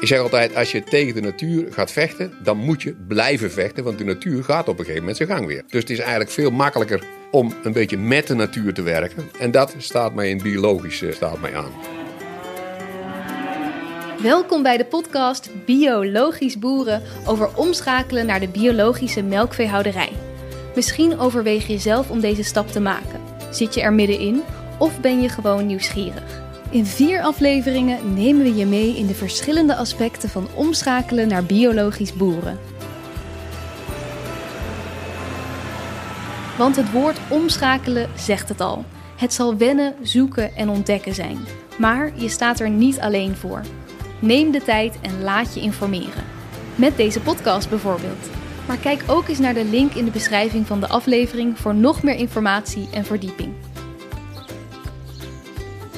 Ik zeg altijd, als je tegen de natuur gaat vechten, dan moet je blijven vechten, want de natuur gaat op een gegeven moment zijn gang weer. Dus het is eigenlijk veel makkelijker om een beetje met de natuur te werken. En dat staat mij in biologische staat mij aan. Welkom bij de podcast Biologisch Boeren over omschakelen naar de biologische melkveehouderij. Misschien overweeg je zelf om deze stap te maken. Zit je er middenin of ben je gewoon nieuwsgierig? In vier afleveringen nemen we je mee in de verschillende aspecten van omschakelen naar biologisch boeren. Want het woord omschakelen zegt het al. Het zal wennen, zoeken en ontdekken zijn. Maar je staat er niet alleen voor. Neem de tijd en laat je informeren. Met deze podcast bijvoorbeeld. Maar kijk ook eens naar de link in de beschrijving van de aflevering voor nog meer informatie en verdieping.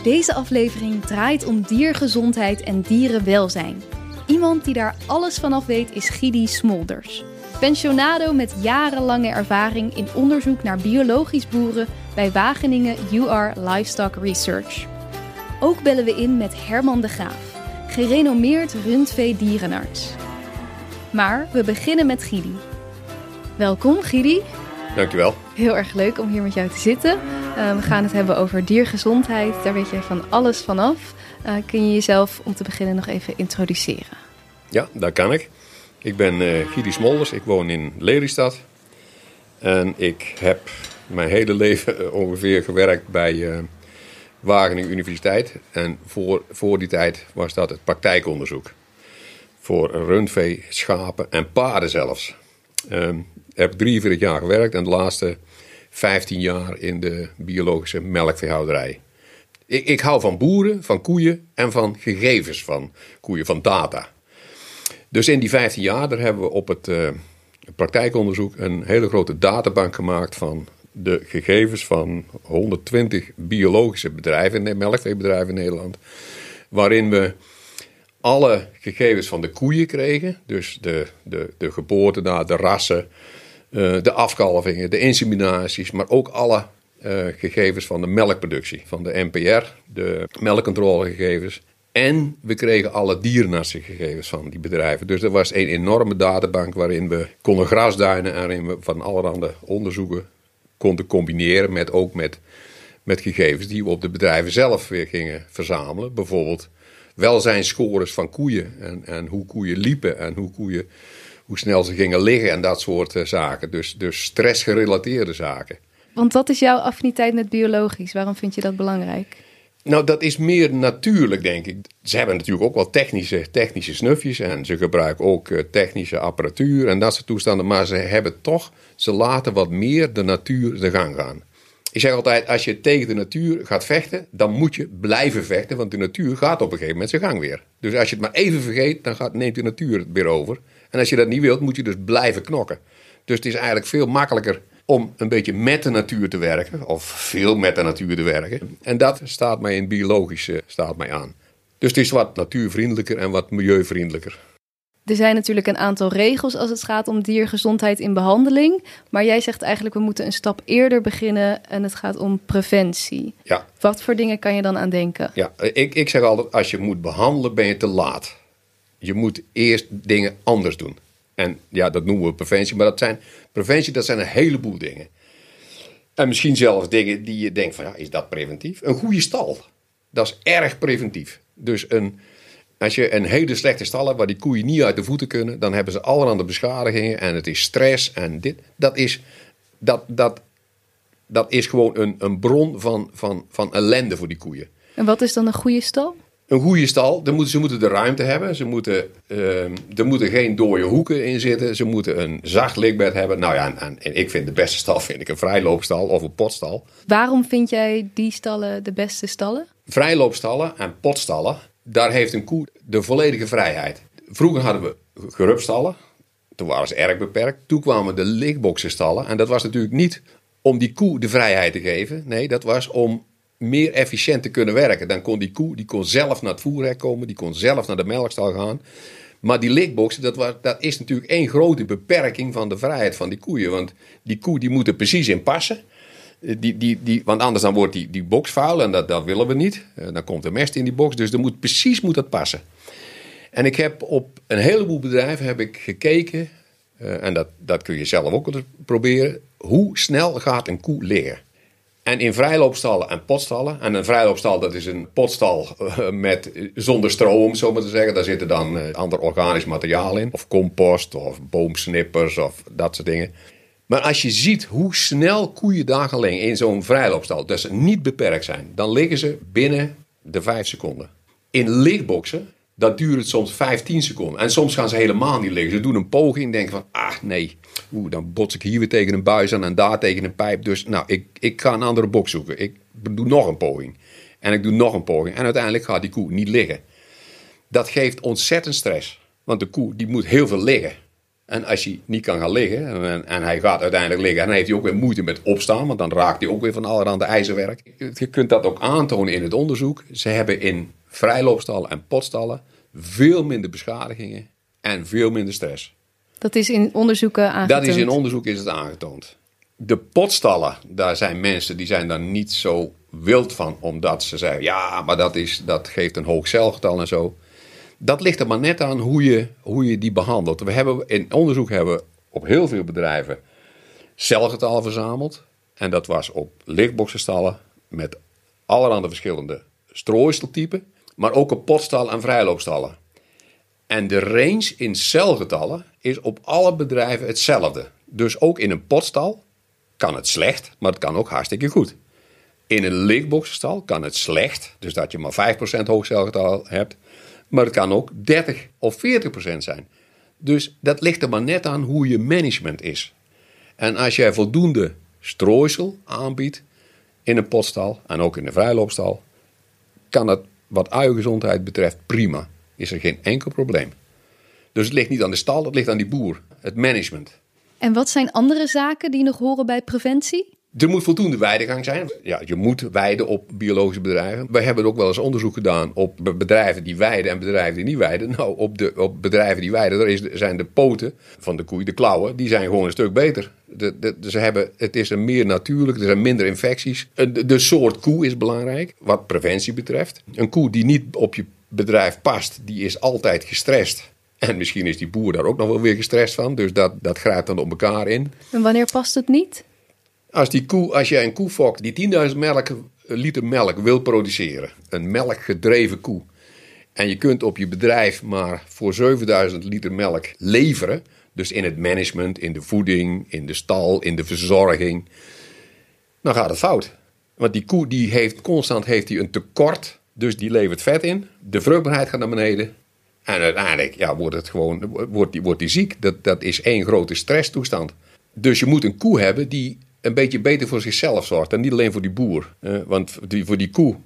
Deze aflevering draait om diergezondheid en dierenwelzijn. Iemand die daar alles vanaf weet is Gidi Smolders. Pensionado met jarenlange ervaring in onderzoek naar biologisch boeren bij Wageningen UR Livestock Research. Ook bellen we in met Herman de Graaf, gerenommeerd rundvee-dierenarts. Maar we beginnen met Gidi. Welkom Gidi. Dankjewel. Heel erg leuk om hier met jou te zitten. Uh, we gaan het hebben over diergezondheid. Daar weet je van alles vanaf. Uh, kun je jezelf om te beginnen nog even introduceren? Ja, dat kan ik. Ik ben uh, Gidi Smolders. Ik woon in Lelystad. En ik heb mijn hele leven ongeveer gewerkt bij Wageningen Universiteit. En voor, voor die tijd was dat het praktijkonderzoek. Voor rundvee, schapen en paarden zelfs. Ehm, heb 43 jaar gewerkt en de laatste 15 jaar in de biologische melkveehouderij. Ik, ik hou van boeren, van koeien en van gegevens van koeien, van data. Dus in die 15 jaar hebben we op het uh, praktijkonderzoek een hele grote databank gemaakt van de gegevens van 120 biologische bedrijven, melkveebedrijven in Nederland. Waarin we alle gegevens van de koeien kregen. Dus de, de, de de rassen, de afkalvingen, de inseminaties, maar ook alle uh, gegevens van de melkproductie, van de NPR, de melkcontrolegegevens. En we kregen alle diernassengegevens van die bedrijven. Dus er was een enorme databank waarin we konden grasduinen en waarin we van allerhande onderzoeken konden combineren met ook met, met gegevens die we op de bedrijven zelf weer gingen verzamelen. Bijvoorbeeld welzijnsscores van koeien en, en hoe koeien liepen en hoe koeien hoe snel ze gingen liggen en dat soort uh, zaken. Dus, dus stressgerelateerde zaken. Want wat is jouw affiniteit met biologisch? Waarom vind je dat belangrijk? Nou, dat is meer natuurlijk, denk ik. Ze hebben natuurlijk ook wel technische, technische snufjes en ze gebruiken ook uh, technische apparatuur en dat soort toestanden. Maar ze hebben toch, ze laten wat meer de natuur de gang gaan. Ik zeg altijd, als je tegen de natuur gaat vechten, dan moet je blijven vechten, want de natuur gaat op een gegeven moment zijn gang weer. Dus als je het maar even vergeet, dan gaat, neemt de natuur het weer over. En als je dat niet wilt, moet je dus blijven knokken. Dus het is eigenlijk veel makkelijker om een beetje met de natuur te werken, of veel met de natuur te werken. En dat staat mij in biologische staat mij aan. Dus het is wat natuurvriendelijker en wat milieuvriendelijker. Er zijn natuurlijk een aantal regels als het gaat om diergezondheid in behandeling. Maar jij zegt eigenlijk we moeten een stap eerder beginnen en het gaat om preventie. Ja. Wat voor dingen kan je dan aan denken? Ja, ik, ik zeg altijd als je moet behandelen ben je te laat. Je moet eerst dingen anders doen. En ja, dat noemen we preventie, maar dat zijn, preventie dat zijn een heleboel dingen. En misschien zelfs dingen die je denkt van ja, is dat preventief? Een goede stal, dat is erg preventief. Dus een, als je een hele slechte stal hebt waar die koeien niet uit de voeten kunnen, dan hebben ze allerhande beschadigingen en het is stress en dit. Dat is, dat, dat, dat is gewoon een, een bron van, van, van ellende voor die koeien. En wat is dan een goede stal? Een goede stal, moeten, ze moeten de ruimte hebben. Ze moeten, uh, er moeten geen dode hoeken in zitten. Ze moeten een zacht likbed hebben. Nou ja, en, en, ik vind de beste stal vind ik een vrijloopstal of een potstal. Waarom vind jij die stallen de beste stallen? Vrijloopstallen en potstallen, daar heeft een koe de volledige vrijheid. Vroeger hadden we gerupstallen. Toen waren ze erg beperkt. Toen kwamen de lichtboxenstallen. En dat was natuurlijk niet om die koe de vrijheid te geven. Nee, dat was om meer efficiënt te kunnen werken. Dan kon die koe die kon zelf naar het voerrek komen, die kon zelf naar de melkstal gaan. Maar die likboxen, dat, was, dat is natuurlijk één grote beperking van de vrijheid van die koeien. Want die koe die moet er precies in passen. Eh, die, die, die, want anders dan wordt die, die box vuil en dat, dat willen we niet. Eh, dan komt er mest in die box, dus er moet, precies moet dat passen. En ik heb op een heleboel bedrijven heb ik gekeken, uh, en dat, dat kun je zelf ook proberen, hoe snel gaat een koe liggen. En in vrijloopstallen en potstallen. En een vrijloopstal dat is een potstal uh, met, zonder stroom, om zo maar te zeggen. Daar zitten dan uh, ander organisch materiaal in. Of compost, of boomsnippers, of dat soort dingen. Maar als je ziet hoe snel koeien liggen in zo'n vrijloopstal, ze niet beperkt zijn, dan liggen ze binnen de 5 seconden. In lichtboxen, dat duurt soms 15 seconden. En soms gaan ze helemaal niet liggen. Ze doen een poging en denken van, ah nee, Oeh, dan bots ik hier weer tegen een buis aan en daar tegen een pijp. Dus nou, ik, ik ga een andere box zoeken. Ik doe nog een poging. En ik doe nog een poging. En uiteindelijk gaat die koe niet liggen. Dat geeft ontzettend stress. Want de koe die moet heel veel liggen. En als hij niet kan gaan liggen en, en, hij gaat uiteindelijk liggen, en dan heeft hij ook weer moeite met opstaan, want dan raakt hij ook weer van allerhande ijzerwerk. Je kunt dat ook aantonen in het onderzoek. Ze hebben in vrijloopstallen en potstallen veel minder beschadigingen en veel minder stress. Dat is in onderzoeken aangetoond? Dat is in onderzoek is het aangetoond. De potstallen, daar zijn mensen die zijn daar niet zo wild van, omdat ze zeggen, ja, maar dat, is, dat geeft een hoog celgetal en zo. Dat ligt er maar net aan hoe je, hoe je die behandelt. We hebben, in onderzoek hebben we op heel veel bedrijven celgetallen verzameld. En dat was op lichtboxenstallen met allerhande verschillende strooisteltypen. Maar ook op potstallen en vrijloopstallen. En de range in celgetallen is op alle bedrijven hetzelfde. Dus ook in een potstal kan het slecht, maar het kan ook hartstikke goed. In een lichtboxenstal kan het slecht, dus dat je maar 5% hoog celgetal hebt. Maar het kan ook 30 of 40% zijn. Dus dat ligt er maar net aan hoe je management is. En als jij voldoende strooisel aanbiedt in een potstal en ook in een vrijloopstal, kan het wat uiengezondheid betreft prima. Is er geen enkel probleem. Dus het ligt niet aan de stal, het ligt aan die boer, het management. En wat zijn andere zaken die nog horen bij preventie? Er moet voldoende weidegang zijn. Ja, je moet weiden op biologische bedrijven. We hebben ook wel eens onderzoek gedaan op bedrijven die weiden en bedrijven die niet weiden. Nou, op, de, op bedrijven die weiden, daar zijn de poten van de koei, de klauwen, die zijn gewoon een stuk beter. De, ze hebben, het is een meer natuurlijk, er zijn minder infecties. De, de soort koe is belangrijk, wat preventie betreft. Een koe die niet op je bedrijf past, die is altijd gestrest. En misschien is die boer daar ook nog wel weer gestrest van. Dus dat, dat grijpt dan op elkaar in. En wanneer past het niet? Als, die koe, als jij een koefok die 10.000 melk, liter melk wil produceren, een melkgedreven koe, en je kunt op je bedrijf maar voor 7000 liter melk leveren, dus in het management, in de voeding, in de stal, in de verzorging, dan gaat het fout. Want die koe die heeft constant heeft die een tekort, dus die levert vet in, de vruchtbaarheid gaat naar beneden. En uiteindelijk ja, wordt, het gewoon, wordt, die, wordt die ziek. Dat, dat is één grote stresstoestand. Dus je moet een koe hebben die een beetje beter voor zichzelf zorgt. En niet alleen voor die boer. want die, voor die koe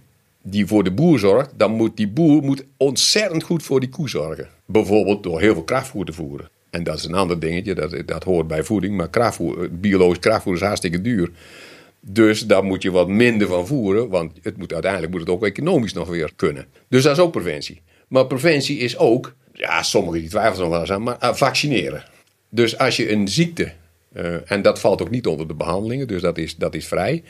die voor de boer zorgt, dan moet die boer moet ontzettend goed voor die koe zorgen. Bijvoorbeeld door heel veel krachtvoer te voeren. En dat is een ander dingetje, dat, dat hoort bij voeding. Maar krachtvoer, biologisch krachtvoer is hartstikke duur. Dus daar moet je wat minder van voeren, want het moet, uiteindelijk moet het ook economisch nog weer kunnen. Dus dat is ook preventie. Maar preventie is ook, ja, sommigen die twijfelen nog wel eens aan, maar uh, vaccineren. Dus als je een ziekte uh, en dat valt ook niet onder de behandelingen, dus dat is, dat is vrij.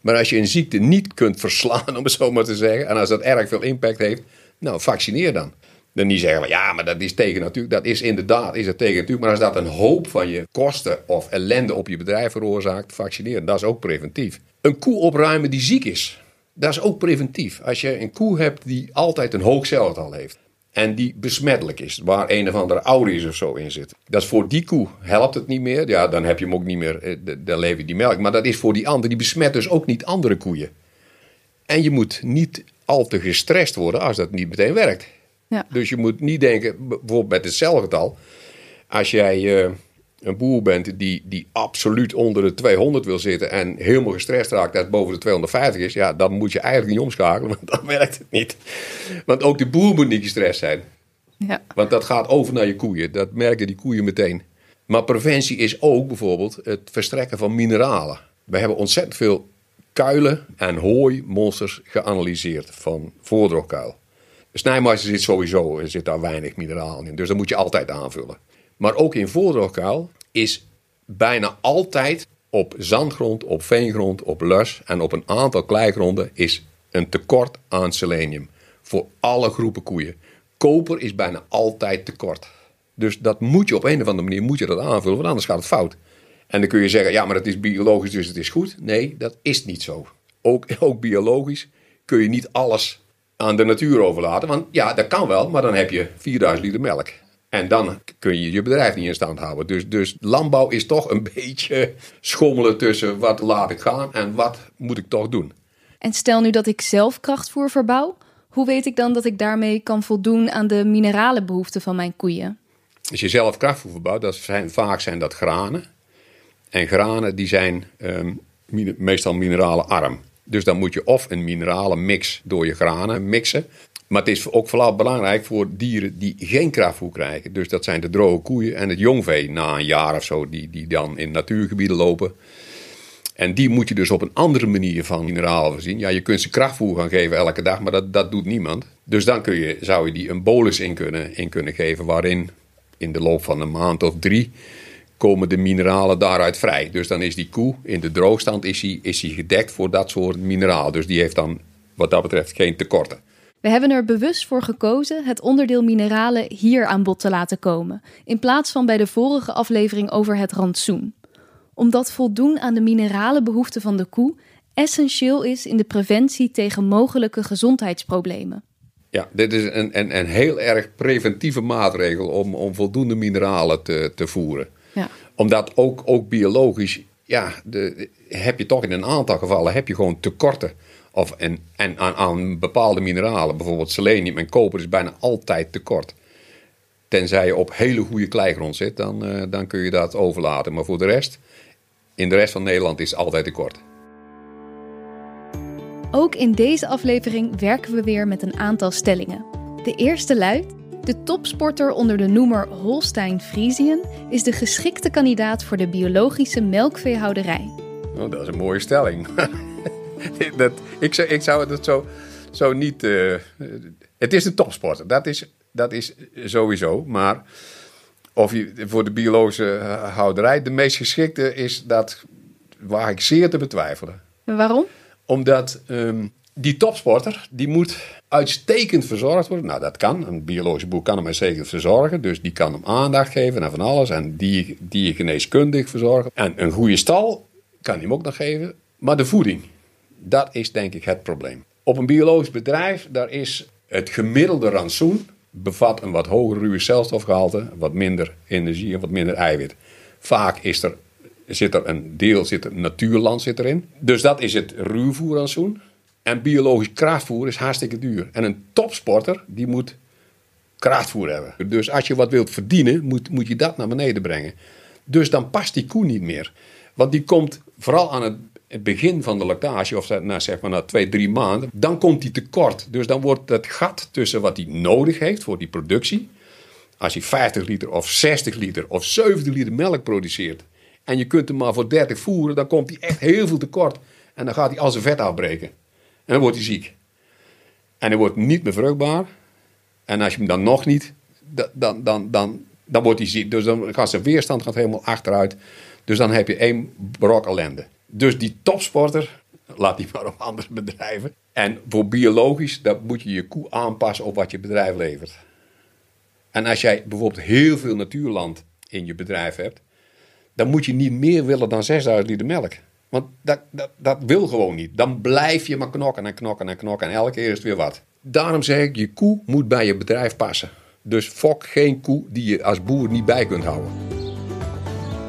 Maar als je een ziekte niet kunt verslaan, om het zo maar te zeggen, en als dat erg veel impact heeft, nou, vaccineer dan. Dan niet zeggen, ja, maar dat is tegen natuurlijk. Dat is inderdaad, is het tegen natuurlijk. Maar als dat een hoop van je kosten of ellende op je bedrijf veroorzaakt, vaccineren, dat is ook preventief. Een koe opruimen die ziek is, dat is ook preventief. Als je een koe hebt die altijd een hoog celgetal heeft, en die besmettelijk is, waar een of andere auris of zo in zit. Dat is voor die koe helpt het niet meer. Ja, dan heb je hem ook niet meer, eh, dan lever die melk. Maar dat is voor die andere, die besmet dus ook niet andere koeien. En je moet niet al te gestrest worden als dat niet meteen werkt. Ja. Dus je moet niet denken, bijvoorbeeld met het celgetal, als jij... Uh, een boer bent die, die absoluut onder de 200 wil zitten en helemaal gestrest raakt dat het boven de 250 is, ja, dan moet je eigenlijk niet omschakelen, want dan werkt het niet. Want ook de boer moet niet gestrest zijn. Ja. Want dat gaat over naar je koeien. Dat merken die koeien meteen. Maar preventie is ook bijvoorbeeld het verstrekken van mineralen. We hebben ontzettend veel kuilen en hooimonsters geanalyseerd van voordrogkuil. Snijmeister zit sowieso, er zit daar weinig mineraal in, dus dat moet je altijd aanvullen. Maar ook in voordroogkuil is bijna altijd op zandgrond, op veengrond, op lus en op een aantal kleigronden is een tekort aan selenium. Voor alle groepen koeien. koper is bijna altijd tekort. Dus dat moet je op een of andere manier moet je dat aanvullen, want anders gaat het fout. En dan kun je zeggen, ja, maar het is biologisch, dus het is goed. Nee, dat is niet zo. Ook, ook biologisch kun je niet alles aan de natuur overlaten. Want ja, dat kan wel, maar dan heb je 4000 liter melk. En dan kun je je bedrijf niet in stand houden. Dus, dus landbouw is toch een beetje schommelen tussen wat laat ik gaan en wat moet ik toch doen. En stel nu dat ik zelf krachtvoer verbouw, hoe weet ik dan dat ik daarmee kan voldoen aan de mineralenbehoeften van mijn koeien? Als je zelf krachtvoer verbouwt, dat zijn, vaak zijn dat granen. En granen die zijn um, meestal mineralenarm. Dus dan moet je of een mineralenmix door je granen mixen. Maar het is ook vooral belangrijk voor dieren die geen krachtvoer krijgen. Dus dat zijn de droge koeien en het jongvee na een jaar of zo, die, die dan in natuurgebieden lopen. En die moet je dus op een andere manier van mineralen voorzien. Ja, je kunt ze krachtvoer gaan geven elke dag, maar dat, dat doet niemand. Dus dan kun je, zou je die een bolus in kunnen, in kunnen geven, waarin in de loop van een maand of drie komen de mineralen daaruit vrij. Dus dan is die koe in de droogstand is die, is die gedekt voor dat soort mineraal. Dus die heeft dan wat dat betreft geen tekorten. We hebben er bewust voor gekozen het onderdeel mineralen hier aan bod te laten komen, in plaats van bij de vorige aflevering over het rantsoen. Omdat voldoen aan de mineralenbehoeften van de koe essentieel is in de preventie tegen mogelijke gezondheidsproblemen. Ja, dit is een, een, een heel erg preventieve maatregel om, om voldoende mineralen te, te voeren. Ja. Omdat ook, ook biologisch, ja, de, heb je toch in een aantal gevallen heb je gewoon tekorten. Of en, en aan, aan bepaalde mineralen, bijvoorbeeld selenium en koper, is bijna altijd tekort. Tenzij je op hele goede kleigrond zit, dan, uh, dan kun je dat overlaten. Maar voor de rest, in de rest van Nederland is het altijd tekort. Ook in deze aflevering werken we weer met een aantal stellingen. De eerste luidt: de topsporter onder de noemer Holstein Friesian is de geschikte kandidaat voor de biologische melkveehouderij. Oh, dat is een mooie stelling. dat, ik, zou, ik zou het zo, zo niet. Uh, het is de topsporter, dat is, dat is sowieso. Maar of je voor de biologische houderij de meest geschikte is, dat waar ik zeer te betwijfelen. En waarom? Omdat um, die topsporter, die moet uitstekend verzorgd worden. Nou, dat kan. Een biologische boer kan hem uitstekend verzorgen. Dus die kan hem aandacht geven en van alles. En die, die geneeskundig verzorgen. En een goede stal kan hij hem ook nog geven. Maar de voeding, dat is denk ik het probleem. Op een biologisch bedrijf, daar is het gemiddelde rantsoen bevat een wat hoger ruwe celstofgehalte, wat minder energie en wat minder eiwit. Vaak is er, zit er een deel, zit er natuurland zit erin. Dus dat is het ruwvoerrantsoen. En biologisch krachtvoer is hartstikke duur. En een topsporter, die moet krachtvoer hebben. Dus als je wat wilt verdienen, moet, moet je dat naar beneden brengen. Dus dan past die koe niet meer. Want die komt vooral aan het het begin van de lactage, of na, zeg maar na twee, drie maanden, dan komt hij tekort. Dus dan wordt het gat tussen wat hij nodig heeft voor die productie. Als hij 50 liter of 60 liter of 70 liter melk produceert. En je kunt hem maar voor 30 voeren, dan komt hij echt heel veel tekort. En dan gaat hij al zijn vet afbreken. En dan wordt hij ziek. En hij wordt niet meer vruchtbaar. En als je hem dan nog niet, dan, dan, dan, dan wordt hij ziek. Dus dan gaat zijn weerstand gaat helemaal achteruit. Dus dan heb je één brok ellende. Dus die topsporter, laat die maar op andere bedrijven. En voor biologisch, dan moet je je koe aanpassen op wat je bedrijf levert. En als jij bijvoorbeeld heel veel natuurland in je bedrijf hebt, dan moet je niet meer willen dan 6000 liter melk. Want dat, dat, dat wil gewoon niet. Dan blijf je maar knokken en knokken en knokken en elke keer is het weer wat. Daarom zeg ik, je koe moet bij je bedrijf passen. Dus fok geen koe die je als boer niet bij kunt houden.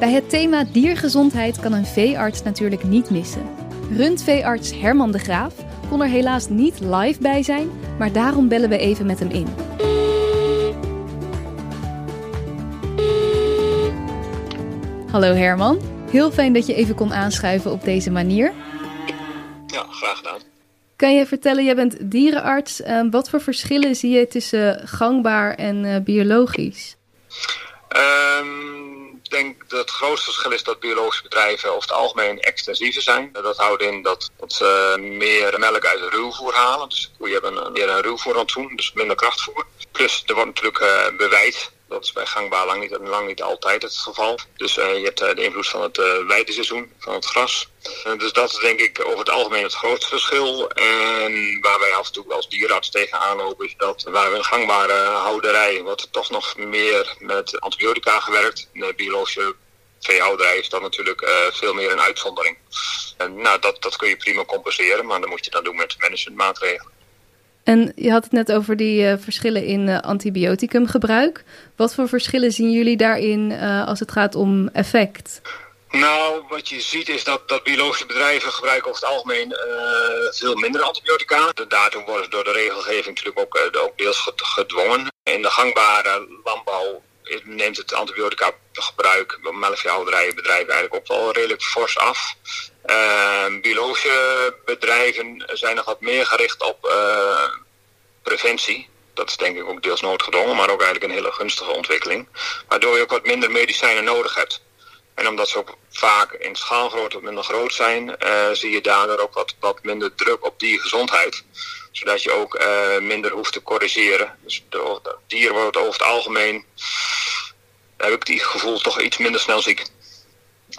Bij het thema diergezondheid kan een veearts natuurlijk niet missen. Rundveearts Herman de Graaf kon er helaas niet live bij zijn, maar daarom bellen we even met hem in. Hallo Herman, heel fijn dat je even kon aanschuiven op deze manier. Ja, graag gedaan. Kan je vertellen, jij bent dierenarts. Ehm, wat voor verschillen zie je tussen gangbaar en uh, biologisch? Um ik denk dat het grootste verschil is dat biologische bedrijven over het algemeen extensiever zijn. Dat houdt in dat, dat ze meer melk uit de ruwvoer halen. Dus koeien hebben meer een ruwvoerrantsoen, dus minder krachtvoer. Plus er wordt natuurlijk uh, bewijd Dat is bij gangbaar lang niet, lang niet altijd het geval. Dus je hebt de invloed van het uh, weideseizoen, van het gras. dus dat is denk ik over het algemeen het grootste verschil. En waar wij af en toe als dierenarts tegenaan lopen, is dat waar we een gangbare houderij wordt toch nog meer met antibiotica gewerkt. De biologische veehouderij is dan natuurlijk veel meer een uitzondering. En, nou, dat, dat kun je prima compenseren, maar dan moet je dan doen met managementmaatregelen. En je had het net over die verschillen in uh, antibioticumgebruik. Wat voor verschillen zien jullie daarin als het gaat om effect? Nou, wat je ziet is dat, dat biologische bedrijven gebruiken over het algemeen veel minder antibiotica. Daartoe worden ze door de regelgeving natuurlijk ook, ook deels gedwongen. In de gangbare landbouw neemt het antibiotica gebruik bij melkveehouderijen bedrijven eigenlijk ook wel redelijk fors af. Uh, biologische bedrijven zijn nog wat meer gericht op preventie. Dat is denk ik ook deels noodgedwongen, maar ook eigenlijk een hele gunstige ontwikkeling. Waardoor je ook wat minder medicijnen nodig hebt. En omdat ze ook vaak in schaalgrootte minder groot zijn, uh, zie je daardoor ook wat, wat minder druk op die gezondheid. Zodat je ook uh, minder hoeft te corrigeren. Dus de, dieren worden over het algemeen heb ik die gevoel toch iets minder snel ziek.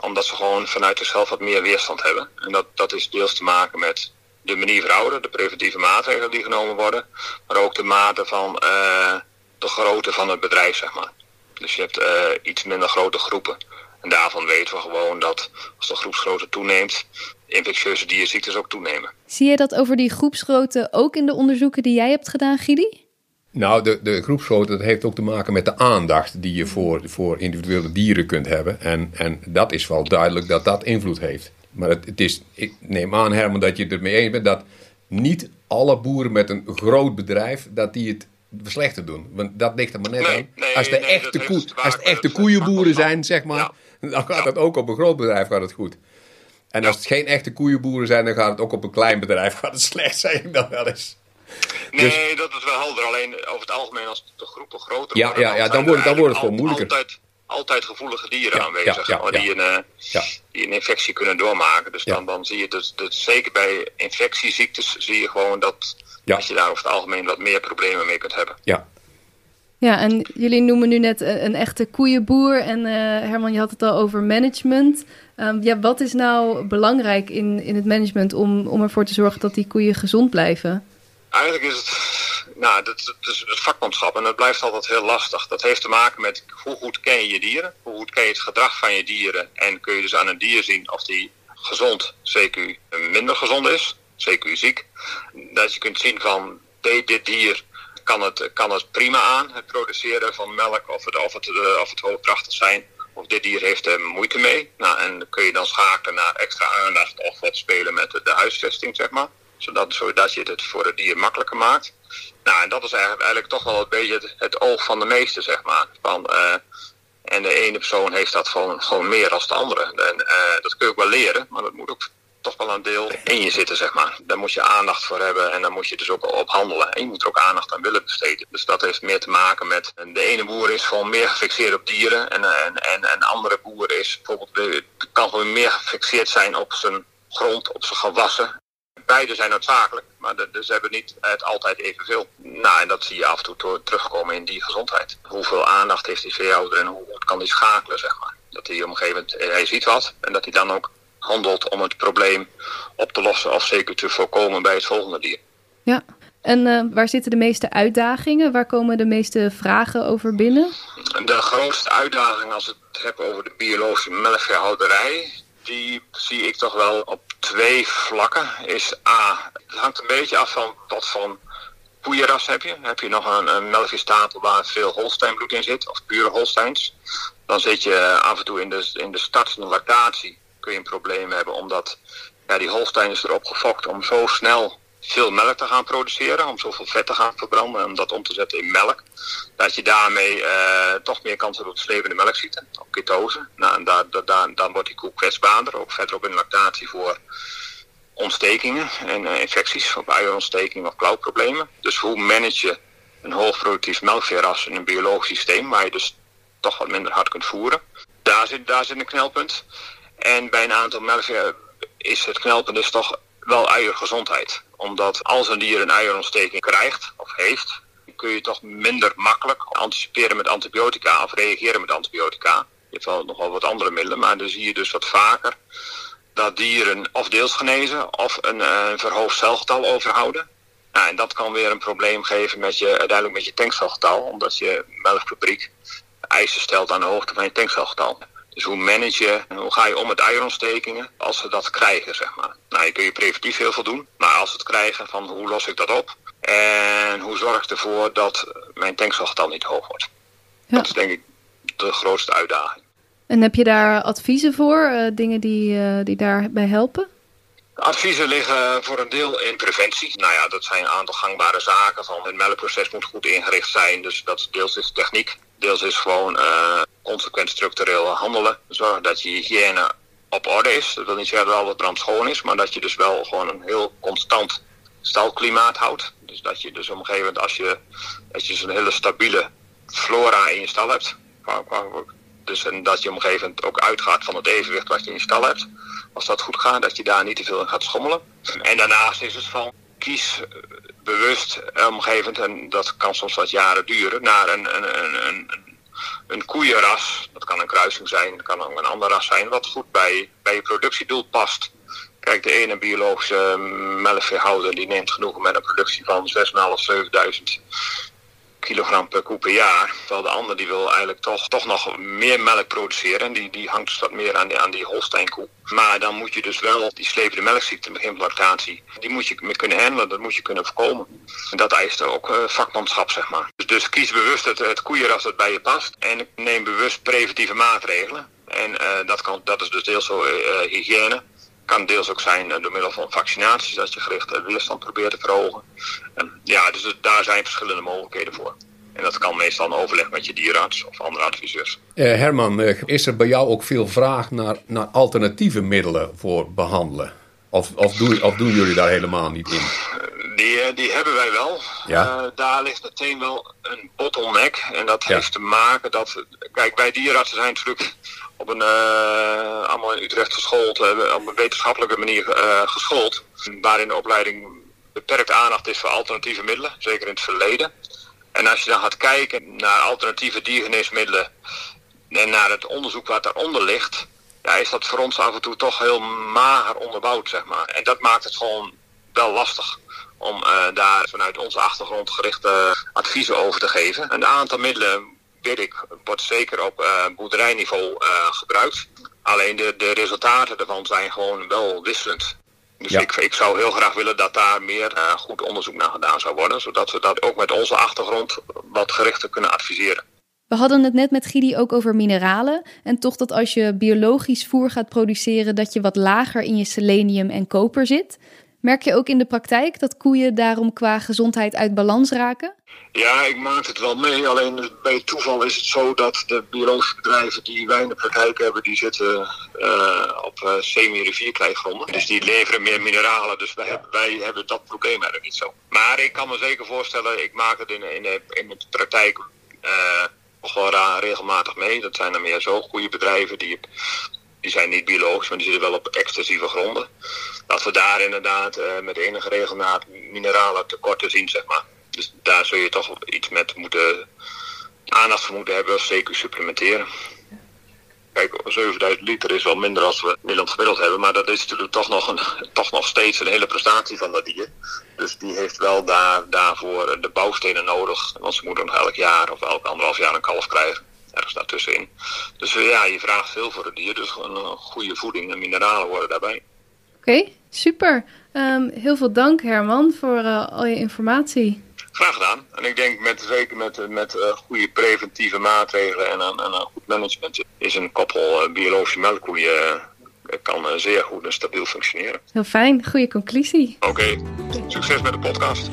Omdat ze gewoon vanuit zichzelf wat meer weerstand hebben. En dat, dat is deels te maken met de manier verouderen, de preventieve maatregelen die genomen worden. Maar ook de mate van uh, de grootte van het bedrijf, zeg maar. Dus je hebt uh, iets minder grote groepen. En daarvan weten we gewoon dat als de groepsgrootte toeneemt, infectieuze dierziektes ook toenemen. Zie je dat over die groepsgrootte ook in de onderzoeken die jij hebt gedaan, Gidi? Nou, de, de groepsgrootte dat heeft ook te maken met de aandacht die je voor, voor individuele dieren kunt hebben. En, en dat is wel duidelijk dat dat invloed heeft. Maar het, het is, ik neem aan, Herman, dat je het ermee eens bent dat niet alle boeren met een groot bedrijf, dat die het slechter doen. Want dat ligt er maar net aan. als de echte, koe, als het echte koeienboeren zijn, zeg maar, dan gaat het ook op een groot bedrijf gaat het goed. En als het geen echte koeienboeren zijn, dan gaat het ook op een klein bedrijf gaat het slecht, zijn dan wel eens. Nee, dus- dat is wel helder. Alleen over het algemeen als de groepen groter ja, worden... Ja, ja dan, wordt, dan wordt het gewoon moeilijker. Altijd, altijd gevoelige dieren aanwezig Die, een, uh, die een infectie kunnen doormaken. Dus dan, dan zie je dus, dus zeker bij infectieziektes zie je gewoon dat, dat je daar over het algemeen wat meer problemen mee kunt hebben. Ja, ja, en jullie noemen nu net een, een echte koeienboer. En uh, Herman, je had het al over management. Um, ja, wat is nou belangrijk in, in het management om, om ervoor te zorgen dat die koeien gezond blijven? Eigenlijk is het, nou, dat, is het vakmanschap en dat blijft altijd heel lastig. Dat heeft te maken met hoe goed ken je je dieren, hoe goed ken je het gedrag van je dieren en kun je dus aan een dier zien of die gezond, CQ minder gezond is, CQ ziek. Dat je kunt zien van dit dier kan het, kan het prima aan, het produceren van melk of het, of het, eh, of het zijn. Of dit dier heeft er moeite mee. Nou, en kun je dan schakelen naar extra aandacht of wat spelen met de, de huisvesting, zeg maar zodat, zodat je het voor het dier makkelijker maakt. Nou, en dat is eigenlijk, eigenlijk toch wel een beetje het, oog van de meeste, zeg maar. Van, uh, en de ene persoon heeft dat gewoon, gewoon meer dan de andere. En uh, dat kun je ook wel leren, maar dat moet ook toch wel een deel in je zitten, zeg maar. Daar moet je aandacht voor hebben en daar moet je dus ook op handelen. En je moet er ook aandacht aan willen besteden. Dus dat heeft meer te maken met... De ene boer is gewoon meer gefixeerd op dieren en, en, en een andere boer is bijvoorbeeld... kan gewoon meer gefixeerd zijn op zijn grond, op zijn gewassen beide zijn noodzakelijk, maar de, ze hebben niet het altijd evenveel. Nou, en dat zie je af en toe terugkomen in die gezondheid. Hoeveel aandacht heeft die veehouder en hoe kan die schakelen, zeg maar. Dat hij op een gegeven moment, hij ziet wat en dat hij dan ook handelt om het probleem op te lossen of zeker te voorkomen bij het volgende dier. Ja, en uh, waar zitten de meeste uitdagingen? Waar komen de meeste vragen over binnen? De grootste uitdaging als het hebt over de biologische melkveehouderij, die zie ik toch wel op twee vlakken. Is A, het hangt een beetje af van wat voor koeienras heb je. Heb je nog een, een waar veel Holsteinbloed in zit, of pure Holsteins. Dan zit je af en toe in de, in de start van lactatie. Kun je een probleem hebben, omdat ja, die Holstein is erop gefokt om zo snel veel melk te gaan produceren, om zoveel vet te gaan verbranden en om dat om te zetten in melk. Dat je daarmee uh, toch meer kans hebt op slevende melkziekte, op ketose. Nou, en daar, dan wordt die koe kwetsbaarder, ook verder op in lactatie voor ontstekingen en uh, infecties, of uierontstekingen of klauwproblemen. Dus hoe manage je een hoogproductief melkveeras in een biologisch systeem waar je dus toch wat minder hard kunt voeren. Daar zit, daar zit een knelpunt. En bij een aantal melkveer is het knelpunt dus toch wel eiergezondheid. Omdat als een dier een eierontsteking krijgt of heeft, kun je toch minder makkelijk anticiperen met antibiotica of reageren met antibiotica. Je hebt wel nog wel wat andere middelen, maar dan zie je dus wat vaker dat dieren of deels genezen of een, uh, verhoogd celgetal overhouden. Nou, en dat kan weer een probleem geven met je, uiteindelijk met je tankcelgetal, omdat je melkfabriek eisen stelt aan de hoogte van je tankcelgetal. Dus hoe manage je en hoe ga je om met eierontstekingen als ze dat krijgen, zeg maar. Nou, je kun je preventief heel veel doen, maar als ze het krijgen, van hoe los ik dat op? En hoe zorg ik ervoor dat mijn tankcelgetal niet hoog wordt? Ja. Dat is denk ik de grootste uitdaging. En heb je daar adviezen voor, uh, dingen die, uh, die daarbij helpen? Adviezen liggen voor een deel in preventie. Nou ja, dat zijn een aantal gangbare zaken. Van het melkproces moet goed ingericht zijn. Dus dat deels is techniek. Deels is gewoon uh, consequent structureel handelen. Zorg dat je hygiëne op orde is. Dat wil niet zeggen dat alles brand schoon is. Maar dat je dus wel gewoon een heel constant stalklimaat houdt. Dus dat je dus een moment als je, dat je zo'n hele stabiele flora in je stal hebt. Dus en dat je een moment ook uitgaat van het evenwicht wat je in je stal hebt. Als dat goed gaat, dat je daar niet te veel in gaat schommelen. En daarnaast is het van kies bewust op een gegeven moment, en dat kan soms wat jaren duren, naar een, een, een, een, een koeienras. Dat kan een kruising zijn, dat kan ook een ander ras zijn, wat goed bij, bij je productiedoel past. Kijk, de ene biologische melkveehouder die neemt genoegen met een productie van 6.500 of 7000 kilogram per koe per jaar. Terwijl de ander die wil eigenlijk toch, toch nog meer melk produceren. En die, die hangt dus wat meer aan die, aan die Holsteinkoe. Maar dan moet je dus wel die slepende melkziekte, begin lactatie, die moet je kunnen handelen, dat moet je kunnen voorkomen. En dat eist ook uh, vakmanschap, zeg maar. Dus, dus kies bewust het, het koeienras dat bij je past. En neem bewust preventieve maatregelen. En uh, dat, kan, dat is dus deels zo uh, hygiëne kan deels ook zijn door middel van vaccinaties, dat je gericht weerstand probeert te verhogen. En ja, dus daar zijn verschillende mogelijkheden voor. En dat kan meestal een overleg met je dierenarts of andere adviseurs. Uh, Herman, is er bij jou ook veel vraag naar, naar alternatieve middelen voor behandelen? Of, of, doen, of doen jullie daar helemaal niet in? Die, die hebben wij wel. Ja? Uh, daar ligt meteen wel een bottleneck. En dat heeft te maken dat. Kijk, wij dierenartsen zijn natuurlijk op een, allemaal in Utrecht geschoold, op een wetenschappelijke manier geschoold. Waarin de opleiding beperkt aandacht is voor alternatieve middelen, zeker in het verleden. En als je dan gaat kijken naar alternatieve diergeneesmiddelen en naar het onderzoek wat daaronder ligt, ja, is dat voor ons af en toe toch heel mager onderbouwd, zeg maar. En dat maakt het gewoon wel lastig om uh, daar vanuit onze achtergrond gerichte adviezen over te geven. Een aantal middelen, wordt zeker op uh, boerderijniveau uh, gebruikt. Alleen de, de resultaten daarvan zijn gewoon wel wisselend. Dus ik, ik, zou heel graag willen dat daar meer uh, goed onderzoek naar gedaan zou worden. Zodat we dat ook met onze achtergrond wat gerichter kunnen adviseren. We hadden het net met Gidi ook over mineralen. En toch dat als je biologisch voer gaat produceren, dat je wat lager in je selenium en koper zit. Merk je ook in de praktijk dat koeien daarom qua gezondheid uit balans raken? Ja, ik maak het wel mee. Alleen bij toeval is het zo dat de biologische bedrijven die wij in de praktijk hebben, die zitten uh, op uh, semi-rivierkleigronden. Dus die leveren meer mineralen. Dus wij, hebben, wij hebben dat probleem eigenlijk niet zo. Maar ik kan me zeker voorstellen, ik maak het in, in, in de praktijk uh, nog wel regelmatig mee. Dat zijn dan meer zo goede bedrijven die die zijn niet biologisch, maar die zitten wel op extensieve gronden. Dat we daar inderdaad met enige regelmaat mineralen tekorten zien, zeg maar. Dus daar zul je toch iets met moeten, aandacht voor moeten hebben, zeker supplementeren. Kijk, 7000 liter is wel minder als we Nederland gemiddeld hebben, maar dat is natuurlijk toch nog, een, toch nog steeds een hele prestatie van dat dier. Dus die heeft wel daar, daarvoor de bouwstenen nodig, want ze moeten nog elk jaar of elk anderhalf jaar een kalf krijgen ergens daartussenin. Dus uh, ja, je vraagt veel voor het dier, dus een goede voeding en mineralen worden daarbij. Oké, super. Um, heel veel dank Herman voor uh, al je informatie. Graag gedaan. En ik denk met, zeker met, met goede preventieve maatregelen en een goed management is een koppel biologische melkkoeien kan zeer goed en stabiel functioneren. Heel fijn, goede conclusie. Oké, okay. succes met de podcast.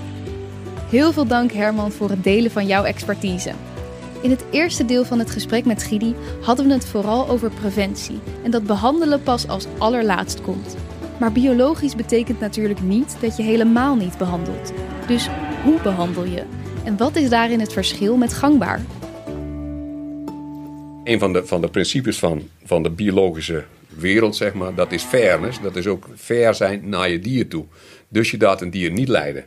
Heel veel dank Herman voor het delen van jouw expertise. In het eerste deel van het gesprek met Gidi hadden we het vooral over preventie en dat behandelen pas als allerlaatst komt. Maar biologisch betekent natuurlijk niet dat je helemaal niet behandelt. Dus hoe behandel je? En wat is daarin het verschil met gangbaar? Een van de, van de principes van, van de biologische wereld, zeg maar, dat is fairness. Dat is ook fair zijn naar je dier toe. Dus je laat een dier niet lijden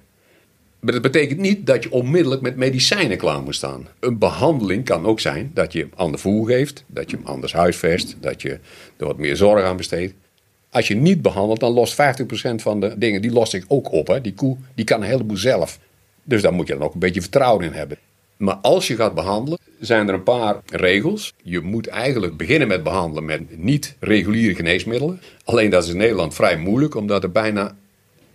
Maar dat betekent niet dat je onmiddellijk met medicijnen klaar moet staan. Een behandeling kan ook zijn dat je hem ander voer geeft, dat je hem anders huisvest, dat je er wat meer zorg aan besteedt. Als je niet behandelt, dan lost 50% van de dingen, die lost ik ook op. Hè. Die koe die kan een heleboel zelf. Dus daar moet je dan ook een beetje vertrouwen in hebben. Maar als je gaat behandelen, zijn er een paar regels. Je moet eigenlijk beginnen met behandelen met niet-reguliere geneesmiddelen. Alleen dat is in Nederland vrij moeilijk, omdat er bijna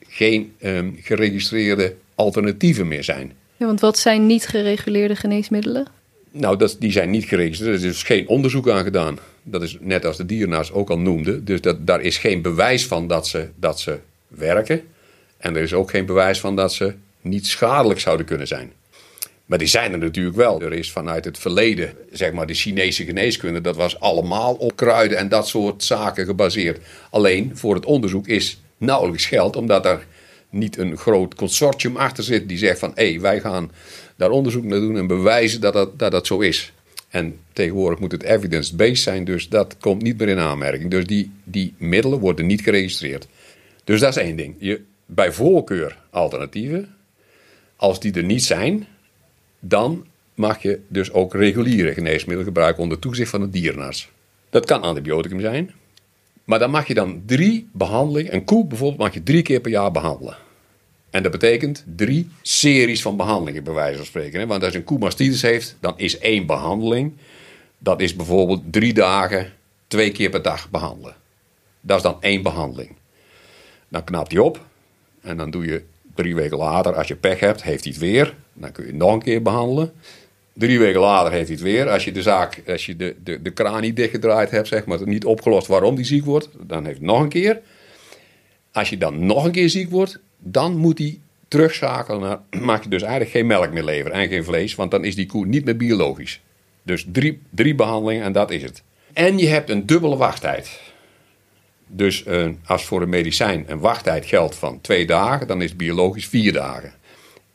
geen um, geregistreerde alternatieven meer zijn. Ja, want wat zijn niet gereguleerde geneesmiddelen? Nou, dat, die zijn niet geregistreerd. Er is dus geen onderzoek aan gedaan. Dat is net als de dierenarts ook al noemde. Dus dat, daar is geen bewijs van dat ze, dat ze werken. En er is ook geen bewijs van dat ze niet schadelijk zouden kunnen zijn. Maar die zijn er natuurlijk wel. Er is vanuit het verleden, zeg maar, de Chinese geneeskunde, dat was allemaal op kruiden en dat soort zaken gebaseerd. Alleen voor het onderzoek is nauwelijks geld, omdat er niet een groot consortium achter zit die zegt van hé, wij gaan daar onderzoek naar doen en bewijzen dat dat zo is. En tegenwoordig moet het evidence-based zijn, dus dat komt niet meer in aanmerking. Dus die, die middelen worden niet geregistreerd. Dus dat is één ding. Je, bij voorkeur alternatieven. Als die er niet zijn, dan mag je dus ook reguliere geneesmiddelen gebruiken onder toezicht van een dierenarts. Dat kan antibioticum zijn, maar dan mag je dan drie behandelingen, een koe bijvoorbeeld mag je drie keer per jaar behandelen. En dat betekent drie series van behandelingen, bij wijze van spreken. Want als een koe mastitis heeft, dan is één behandeling. Dat is bijvoorbeeld drie dagen, twee keer per dag behandelen. Dat is dan één behandeling. Dan knapt hij op. En dan doe je drie weken later, als je pech hebt, heeft hij het weer. Dan kun je nog een keer behandelen. Drie weken later heeft hij het weer. Als je de zaak, als je de, de, de kraan niet dichtgedraaid hebt, zeg maar, niet opgelost waarom die ziek wordt, dan heeft hij nog een keer. Als je dan nog een keer ziek wordt, dan moet hij terugschakelen naar, mag je dus eigenlijk geen melk meer leveren en geen vlees, want dan is die koe niet meer biologisch. Dus drie, drie behandelingen en dat is het. En je hebt een dubbele wachttijd. Dus uh, als voor een medicijn een wachttijd geldt van twee dagen, dan is het biologisch vier dagen.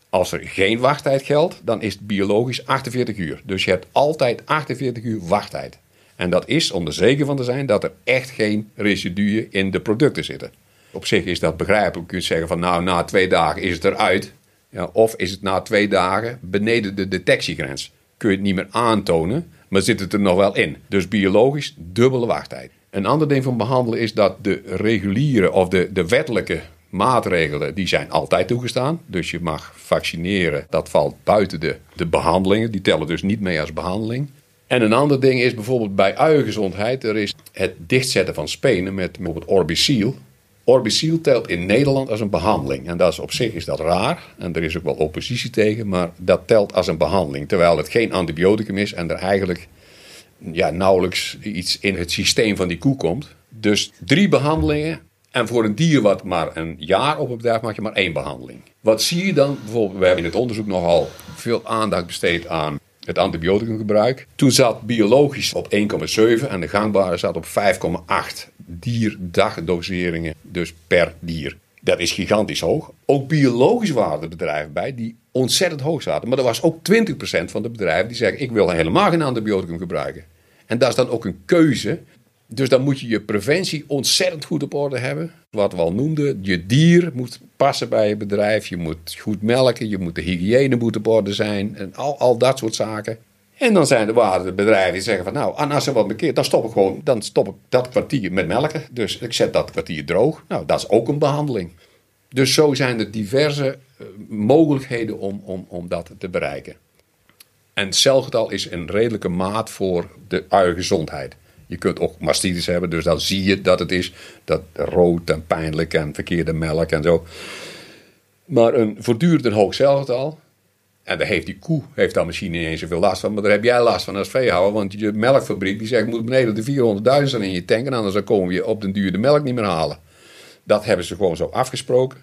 Als er geen wachttijd geldt, dan is het biologisch 48 uur. Dus je hebt altijd 48 uur wachttijd. En dat is om er zeker van te zijn dat er echt geen residuen in de producten zitten. Op zich is dat begrijpelijk. Je kunt zeggen van nou, na twee dagen is het eruit. Ja, of is het na twee dagen beneden de detectiegrens. Kun je het niet meer aantonen, maar zit het er nog wel in. Dus biologisch dubbele wachttijd. Een ander ding van behandelen is dat de reguliere of de, de wettelijke maatregelen die zijn altijd toegestaan. Dus je mag vaccineren. Dat valt buiten de, de behandelingen. Die tellen dus niet mee als behandeling. En een ander ding is bijvoorbeeld bij uiengezondheid. Er is het dichtzetten van spenen met bijvoorbeeld Orbicil. Orbicil telt in Nederland als een behandeling. En dat is op zich is dat raar. En er is ook wel oppositie tegen. Maar dat telt als een behandeling. Terwijl het geen antibioticum is en er eigenlijk ja, nauwelijks iets in het systeem van die koe komt. Dus drie behandelingen. En voor een dier wat maar een jaar op het bedrijf mag je maar één behandeling. Wat zie je dan? Bijvoorbeeld, we hebben in het onderzoek nogal veel aandacht besteed aan het antibioticumgebruik. Toen zat biologisch op 1,7 en de gangbare zat op 5,8 dierdagdoseringen, dus per dier. Dat is gigantisch hoog. Ook biologisch waren er bedrijven bij die ontzettend hoog zaten. Maar er was ook 20% van de bedrijven die zeggen: Ik wil helemaal geen antibioticum gebruiken. En dat is dan ook een keuze. Dus dan moet je je preventie ontzettend goed op orde hebben. Wat we al noemden, je dier moet passen bij je bedrijf. Je moet goed melken, je moet de hygiëne moet op orde zijn. En al, al dat soort zaken. En dan zijn er de bedrijven die zeggen van nou, als er wat bekeert, dan stop ik gewoon, dan stop ik dat kwartier met melken. Dus ik zet dat kwartier droog. Nou, dat is ook een behandeling. Dus zo zijn er diverse eh, mogelijkheden om, om, om dat te bereiken. En celgetal is een redelijke maat voor de uiengezondheid. Je kunt ook mastitis hebben, dus dan zie je dat het is dat rood en pijnlijk en verkeerde melk en zo. Maar een voortdurend hoog celgetal, en daar heeft die koe heeft daar misschien niet eens zoveel last van. Maar daar heb jij last van als veehouder. Want je melkfabriek die zegt moet beneden de 400.000 in je tank. En anders dan komen we op den duur de melk niet meer halen. Dat hebben ze gewoon zo afgesproken.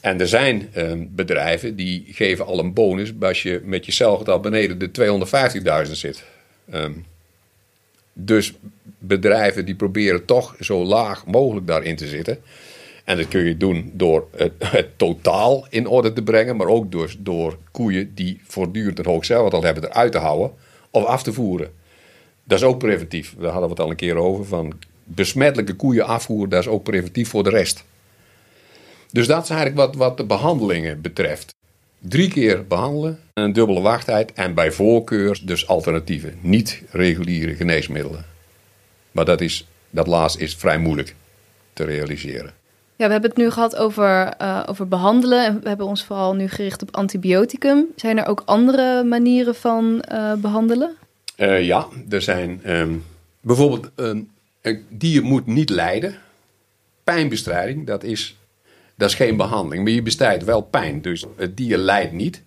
En er zijn ehm, bedrijven die geven al een bonus als je met je celgetal beneden de 250.000 zit. Ehm, dus bedrijven die proberen toch zo laag mogelijk daarin te zitten. En dat kun je doen door het, het, totaal in orde te brengen, maar ook door, door koeien die voortdurend een hoog celgetal hebben eruit te houden of af te voeren. Dat is ook preventief. Daar hadden we het al een keer over. Van besmettelijke koeien afvoeren, dat is ook preventief voor de rest. Dus dat is eigenlijk wat, wat de behandelingen betreft. Drie keer behandelen, een dubbele wachttijd en bij voorkeur dus alternatieven. Niet reguliere geneesmiddelen. Maar dat, is, dat laatste is vrij moeilijk te realiseren. Ja, we hebben het nu gehad over, uh, over behandelen. En we hebben ons vooral nu gericht op antibioticum. Zijn er ook andere manieren van uh, behandelen? Uh, ja, er zijn um, bijvoorbeeld een dier moet niet lijden. Pijnbestrijding, dat is, dat is geen behandeling. Maar je bestrijdt wel pijn. Dus het dier lijdt niet.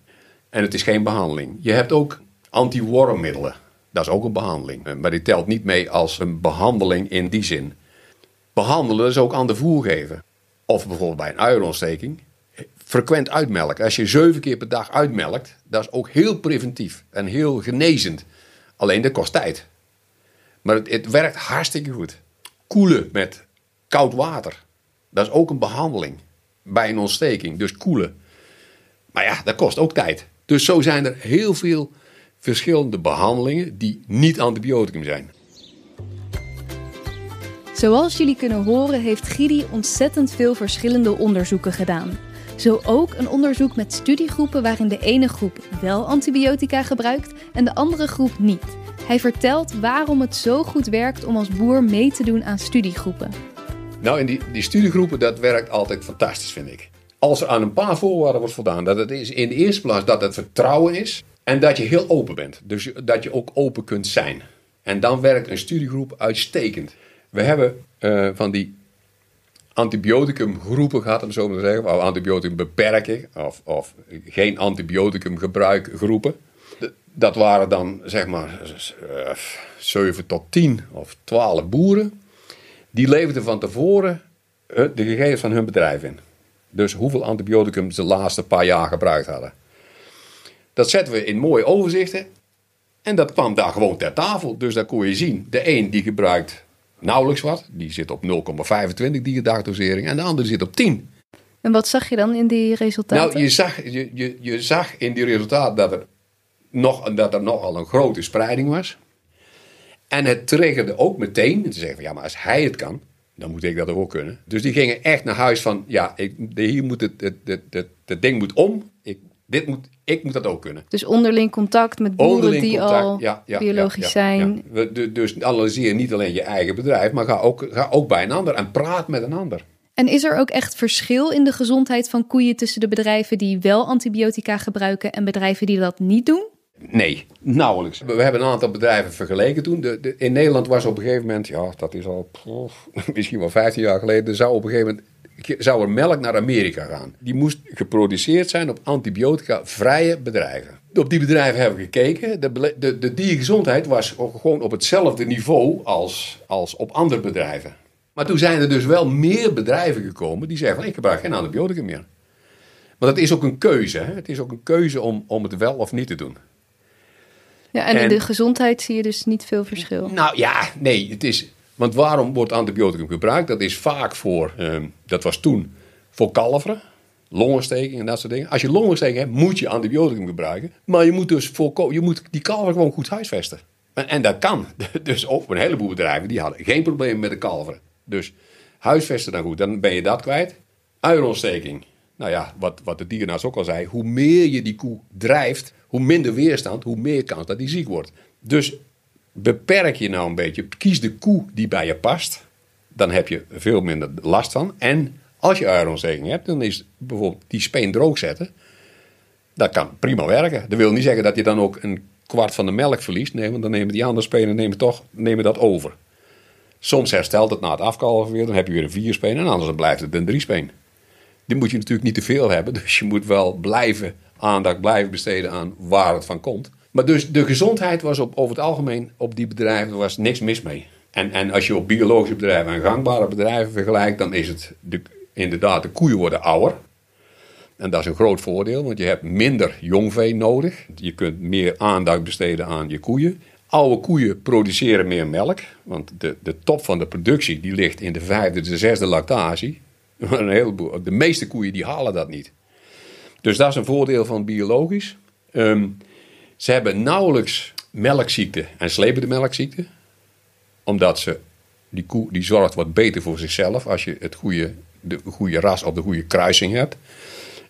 En het is geen behandeling. Je hebt ook anti-wormmiddelen. Dat is ook een behandeling. Maar die telt niet mee als een behandeling in die zin. Behandelen is ook aan de voer geven. Of bijvoorbeeld bij een uierontsteking. Frequent uitmelken. Als je zeven keer per dag uitmelkt, dat is ook heel preventief en heel genezend. Alleen dat kost tijd. Maar het, het werkt hartstikke goed. Koelen met koud water. Dat is ook een behandeling bij een ontsteking. Dus koelen. Maar ja, dat kost ook tijd. Dus zo zijn er heel veel verschillende behandelingen die niet antibioticum zijn. Zoals jullie kunnen horen heeft Gidi ontzettend veel verschillende onderzoeken gedaan. Zo ook een onderzoek met studiegroepen waarin de ene groep wel antibiotica gebruikt en de andere groep niet. Hij vertelt waarom het zo goed werkt om als boer mee te doen aan studiegroepen. Nou, in die, die studiegroepen, dat werkt altijd fantastisch, vind ik. Als er aan een paar voorwaarden wordt voldaan, dat het is in de eerste plaats dat het vertrouwen is en dat je heel open bent. Dus dat je ook open kunt zijn. En dan werkt een studiegroep uitstekend. We hebben uh, van die antibioticum groepen gehad, om zo maar te zeggen. Of antibioticum beperken of, of geen antibioticum gebruik groepen. Dat waren dan zeg maar 7 tot 10 of 12 boeren. Die leverden van tevoren de gegevens van hun bedrijf in. Dus hoeveel antibioticum ze de laatste paar jaar gebruikt hadden. Dat zetten we in mooie overzichten. En dat kwam daar gewoon ter tafel. Dus daar kon je zien. De een die gebruikt nauwelijks wat. Die zit op 0,25 dosering en de andere zit op 10. En wat zag je dan in die resultaten? Nou, je zag, je, je, je zag in die resultaten dat er, nog, dat er nogal een grote spreiding was. En het triggerde ook meteen te zeggen van ja, maar als hij het kan, dan moet ik dat ook kunnen. Dus die gingen echt naar huis van ja, ik, hier moet het, het, het, het, het ding moet om. Ik, dit moet, ik moet dat ook kunnen. Dus onderling contact met boeren die al biologisch zijn. dus analyseer niet alleen je eigen bedrijf, maar ga ook, ga ook bij een ander en praat met een ander. En is er ook echt verschil in de gezondheid van koeien tussen de bedrijven die wel antibiotica gebruiken en bedrijven die dat niet doen? Nee, nauwelijks. We hebben een aantal bedrijven vergeleken toen. De, de, in Nederland was op een gegeven moment, ja, dat is al misschien wel 15 jaar geleden, zou op een gegeven moment zou er melk naar Amerika gaan. Die moest geproduceerd zijn op antibiotica-vrije bedrijven. Op die bedrijven hebben we gekeken. De, de, de diergezondheid was gewoon op hetzelfde niveau als, als op andere bedrijven. Maar toen zijn er dus wel meer bedrijven gekomen die zeggen van ik gebruik geen antibiotica meer. Maar dat is ook een keuze. Hè? Het is ook een keuze om, om het wel of niet te doen. Ja, en, en in de gezondheid zie je dus niet veel verschil. Nou ja, nee, het is, want waarom wordt antibioticum gebruikt? Dat is vaak voor, ehm, dat was toen, voor kalveren, longontsteking en dat soort dingen. Als je longontsteking hebt, moet je antibioticum gebruiken. Maar je moet dus voor, je moet die kalver gewoon goed huisvesten. En, en dat kan. Dus op een heleboel bedrijven, die hadden geen probleem met de kalveren. Dus huisvesten dan goed, dan ben je dat kwijt. Uierontsteking. Nou ja, wat, wat de dierenarts ook al zei, hoe meer je die koe drijft, hoe minder weerstand, hoe meer kans dat die ziek wordt. Dus beperk je nou een beetje. Kies de koe die bij je past. Dan heb je veel minder last van. En als je uierontsteking hebt, dan is bijvoorbeeld die speen droog zetten. Dat kan prima werken. Dat wil niet zeggen dat je dan ook een kwart van de melk verliest. Nee, want dan nemen die andere spenen nemen toch, nemen dat over. Soms herstelt het na het afkalven weer. Dan heb je weer een vier speen. En anders blijft het een drie speen. Die moet je natuurlijk niet te veel hebben. Dus je moet wel blijven aandacht blijven besteden aan waar het van komt. Maar dus de gezondheid was op, over het algemeen op die bedrijven was niks mis mee. En, en als je op biologische bedrijven en gangbare bedrijven vergelijkt, dan is het de, inderdaad, de koeien worden ouder. En dat is een groot voordeel, want je hebt minder jongvee nodig. Je kunt meer aandacht besteden aan je koeien. Oude koeien produceren meer melk, want de, de top van de productie die ligt in de vijfde, de zesde lactatie. een heleboel, de meeste koeien die halen dat niet. Dus dat is een voordeel van biologisch. Um, ze hebben nauwelijks melkziekte en slepende melkziekte. Omdat ze, die koe die zorgt wat beter voor zichzelf als je het goede de goede ras of de goede kruising hebt.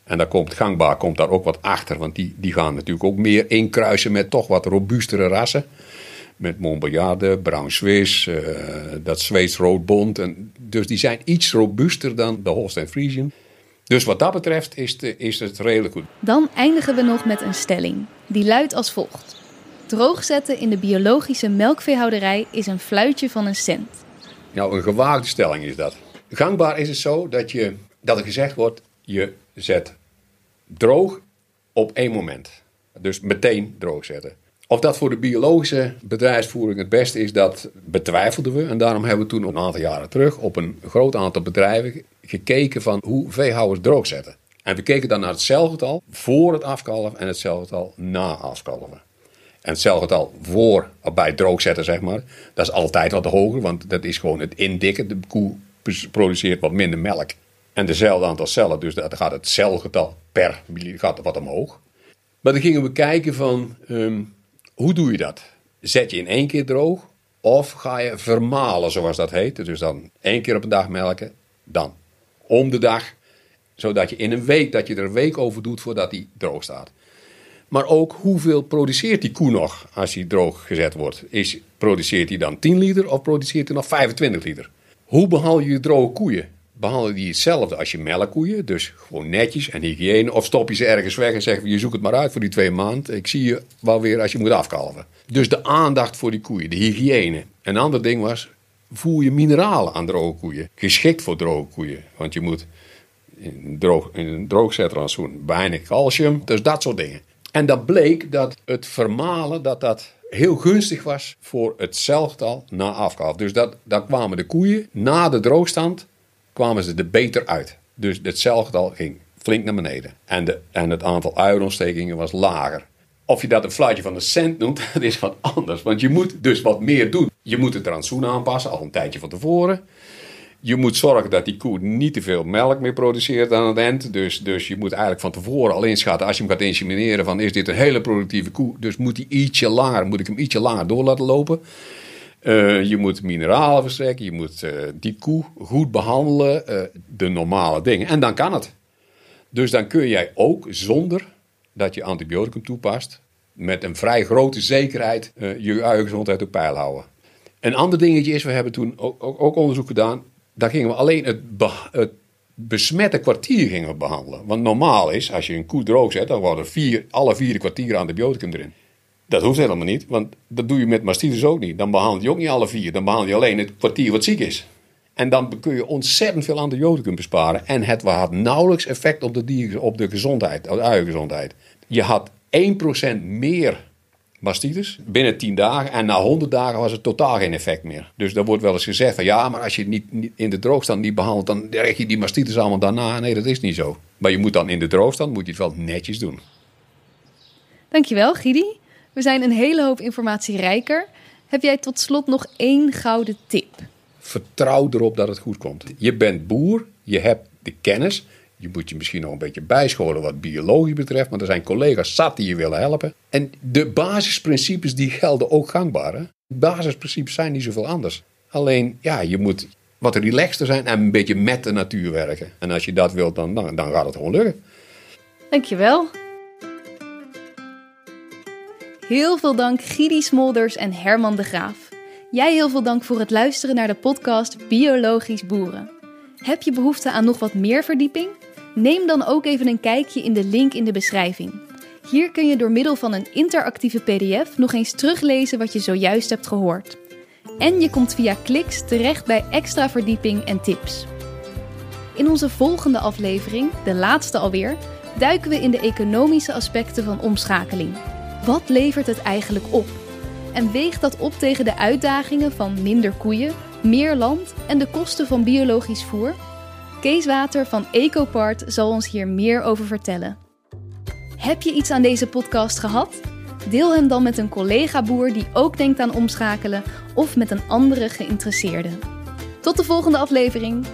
En daar komt gangbaar komt daar ook wat achter, want die, die gaan natuurlijk ook meer inkruisen met toch wat robuustere rassen. Met Montbéliarde, Brown Swiss, uh, dat Zweeds Roodbond. En, dus die zijn iets robuuster dan de Holstein Friesian. Dus wat dat betreft is, de, is het redelijk goed. Dan eindigen we nog met een stelling. Die luidt als volgt. Droogzetten in de biologische melkveehouderij is een fluitje van een cent. Nou, een gewaagde stelling is dat. Gangbaar is het zo dat, je, dat er gezegd wordt, je zet droog op één moment. Dus meteen droog zetten. Of dat voor de biologische bedrijfsvoering het beste is, dat betwijfelden we. En daarom hebben we toen een aantal jaren terug op een groot aantal bedrijven gekeken van hoe veehouders droog zetten. En we keken dan naar het celgetal voor het afkalven en het celgetal na afkalven. En het celgetal voor, bij droogzetten zeg maar, dat is altijd wat hoger, want dat is gewoon het indikken. De koe produceert wat minder melk en dezelfde aantal cellen, dus dan gaat het celgetal per gaat wat omhoog. Maar dan gingen we kijken van, ehm, hoe doe je dat? Zet je in één keer droog of ga je vermalen, zoals dat heet. Dus dan één keer op een dag melken, dan om de dag. Zodat je in een week, dat je er een week over doet voordat die droog staat. Maar ook hoeveel produceert die koe nog als die droog gezet wordt? Is, produceert hij dan 10 liter of produceert hij nog 25 liter? Hoe behandel je droge koeien? Behandel je hetzelfde als je melkkoeien, dus gewoon netjes en hygiëne? Of stop je ze ergens weg en zeg je zoek het maar uit voor die twee maanden. Ik zie je wel weer als je moet afkalven. Dus de aandacht voor die koeien, de hygiëne. Een ander ding was, voer je mineralen aan droge koeien. Geschikt voor droge koeien. Want je moet in, droog, in een droogzetrantsoen weinig calcium. Dus dat soort dingen. En dat bleek dat het vermalen dat dat heel gunstig was voor het celgetal na afkalf. Dus dat, daar kwamen de koeien na de droogstand kwamen ze er beter uit. Dus het celgetal ging flink naar beneden. En, de, en het aantal uierontstekingen was lager. Of je dat een fluitje van een cent noemt, dat is wat anders. Want je moet dus wat meer doen. Je moet het rantsoen aanpassen, al een tijdje van tevoren. Je moet zorgen dat die koe niet te veel melk meer produceert aan het eind. Dus, dus je moet eigenlijk van tevoren al inschatten, als je hem gaat insemineren, van is dit een hele productieve koe. Dus moet, die ietsje langer, moet ik hem ietsje langer door laten lopen. Uh, je moet mineralen verstrekken, je moet uh, die koe goed behandelen, uh, de normale dingen. En dan kan het. Dus dan kun jij ook zonder dat je antibioticum toepast, met een vrij grote zekerheid je uiengezondheid op peil houden. Een ander dingetje is, we hebben toen ook, ook, ook onderzoek gedaan. Daar gingen we alleen het, besmette kwartier gingen we behandelen. Want normaal is, als je een koe droog zet, dan worden vier, alle vier kwartieren antibioticum erin. Dat hoeft helemaal niet, want dat doe je met mastitis ook niet. Dan behandel je ook niet alle vier. Dan behandel je alleen het kwartier wat ziek is. En dan kun je ontzettend veel antibioticum besparen. En het had nauwelijks effect op de, dier, op de gezondheid, op de uiengezondheid. Je had 1% meer mastitis binnen 10 dagen. En na 100 dagen was het totaal geen effect meer. Dus daar wordt wel eens gezegd van ja, maar als je het niet, in de droogstand niet behandelt, dan krijg je die mastitis allemaal daarna. Nee, dat is niet zo. Maar je moet dan in de droogstand moet je het wel netjes doen. Dankjewel, Gidi. We zijn een hele hoop informatie rijker. Heb jij tot slot nog één gouden tip? Vertrouw erop dat het goed komt. Je bent boer, je hebt de kennis. Je moet je misschien nog een beetje bijscholen wat biologie betreft, maar er zijn collega's zat die je willen helpen. En de basisprincipes die gelden ook gangbaar. Hè? De basisprincipes zijn niet zoveel anders. Alleen, ja, je moet wat relaxter zijn en een beetje met de natuur werken. En als je dat wilt, dan, dan, dan gaat het gewoon lukken. Dankjewel. Heel veel dank Gidi Smolders en Herman de Graaf. Jij heel veel dank voor het luisteren naar de podcast Biologisch Boeren. Heb je behoefte aan nog wat meer verdieping? Neem dan ook even een kijkje in de link in de beschrijving. Hier kun je door middel van een interactieve PDF nog eens teruglezen wat je zojuist hebt gehoord. En je komt via kliks terecht bij extra verdieping en tips. In onze volgende aflevering, de laatste alweer, duiken we in de economische aspecten van omschakeling. Wat levert het eigenlijk op? En weegt dat op tegen de uitdagingen van minder koeien, meer land en de kosten van biologisch voer? Kees Water van EcoPart zal ons hier meer over vertellen. Heb je iets aan deze podcast gehad? Deel hem dan met een collega-boer die ook denkt aan omschakelen of met een andere geïnteresseerde. Tot de volgende aflevering.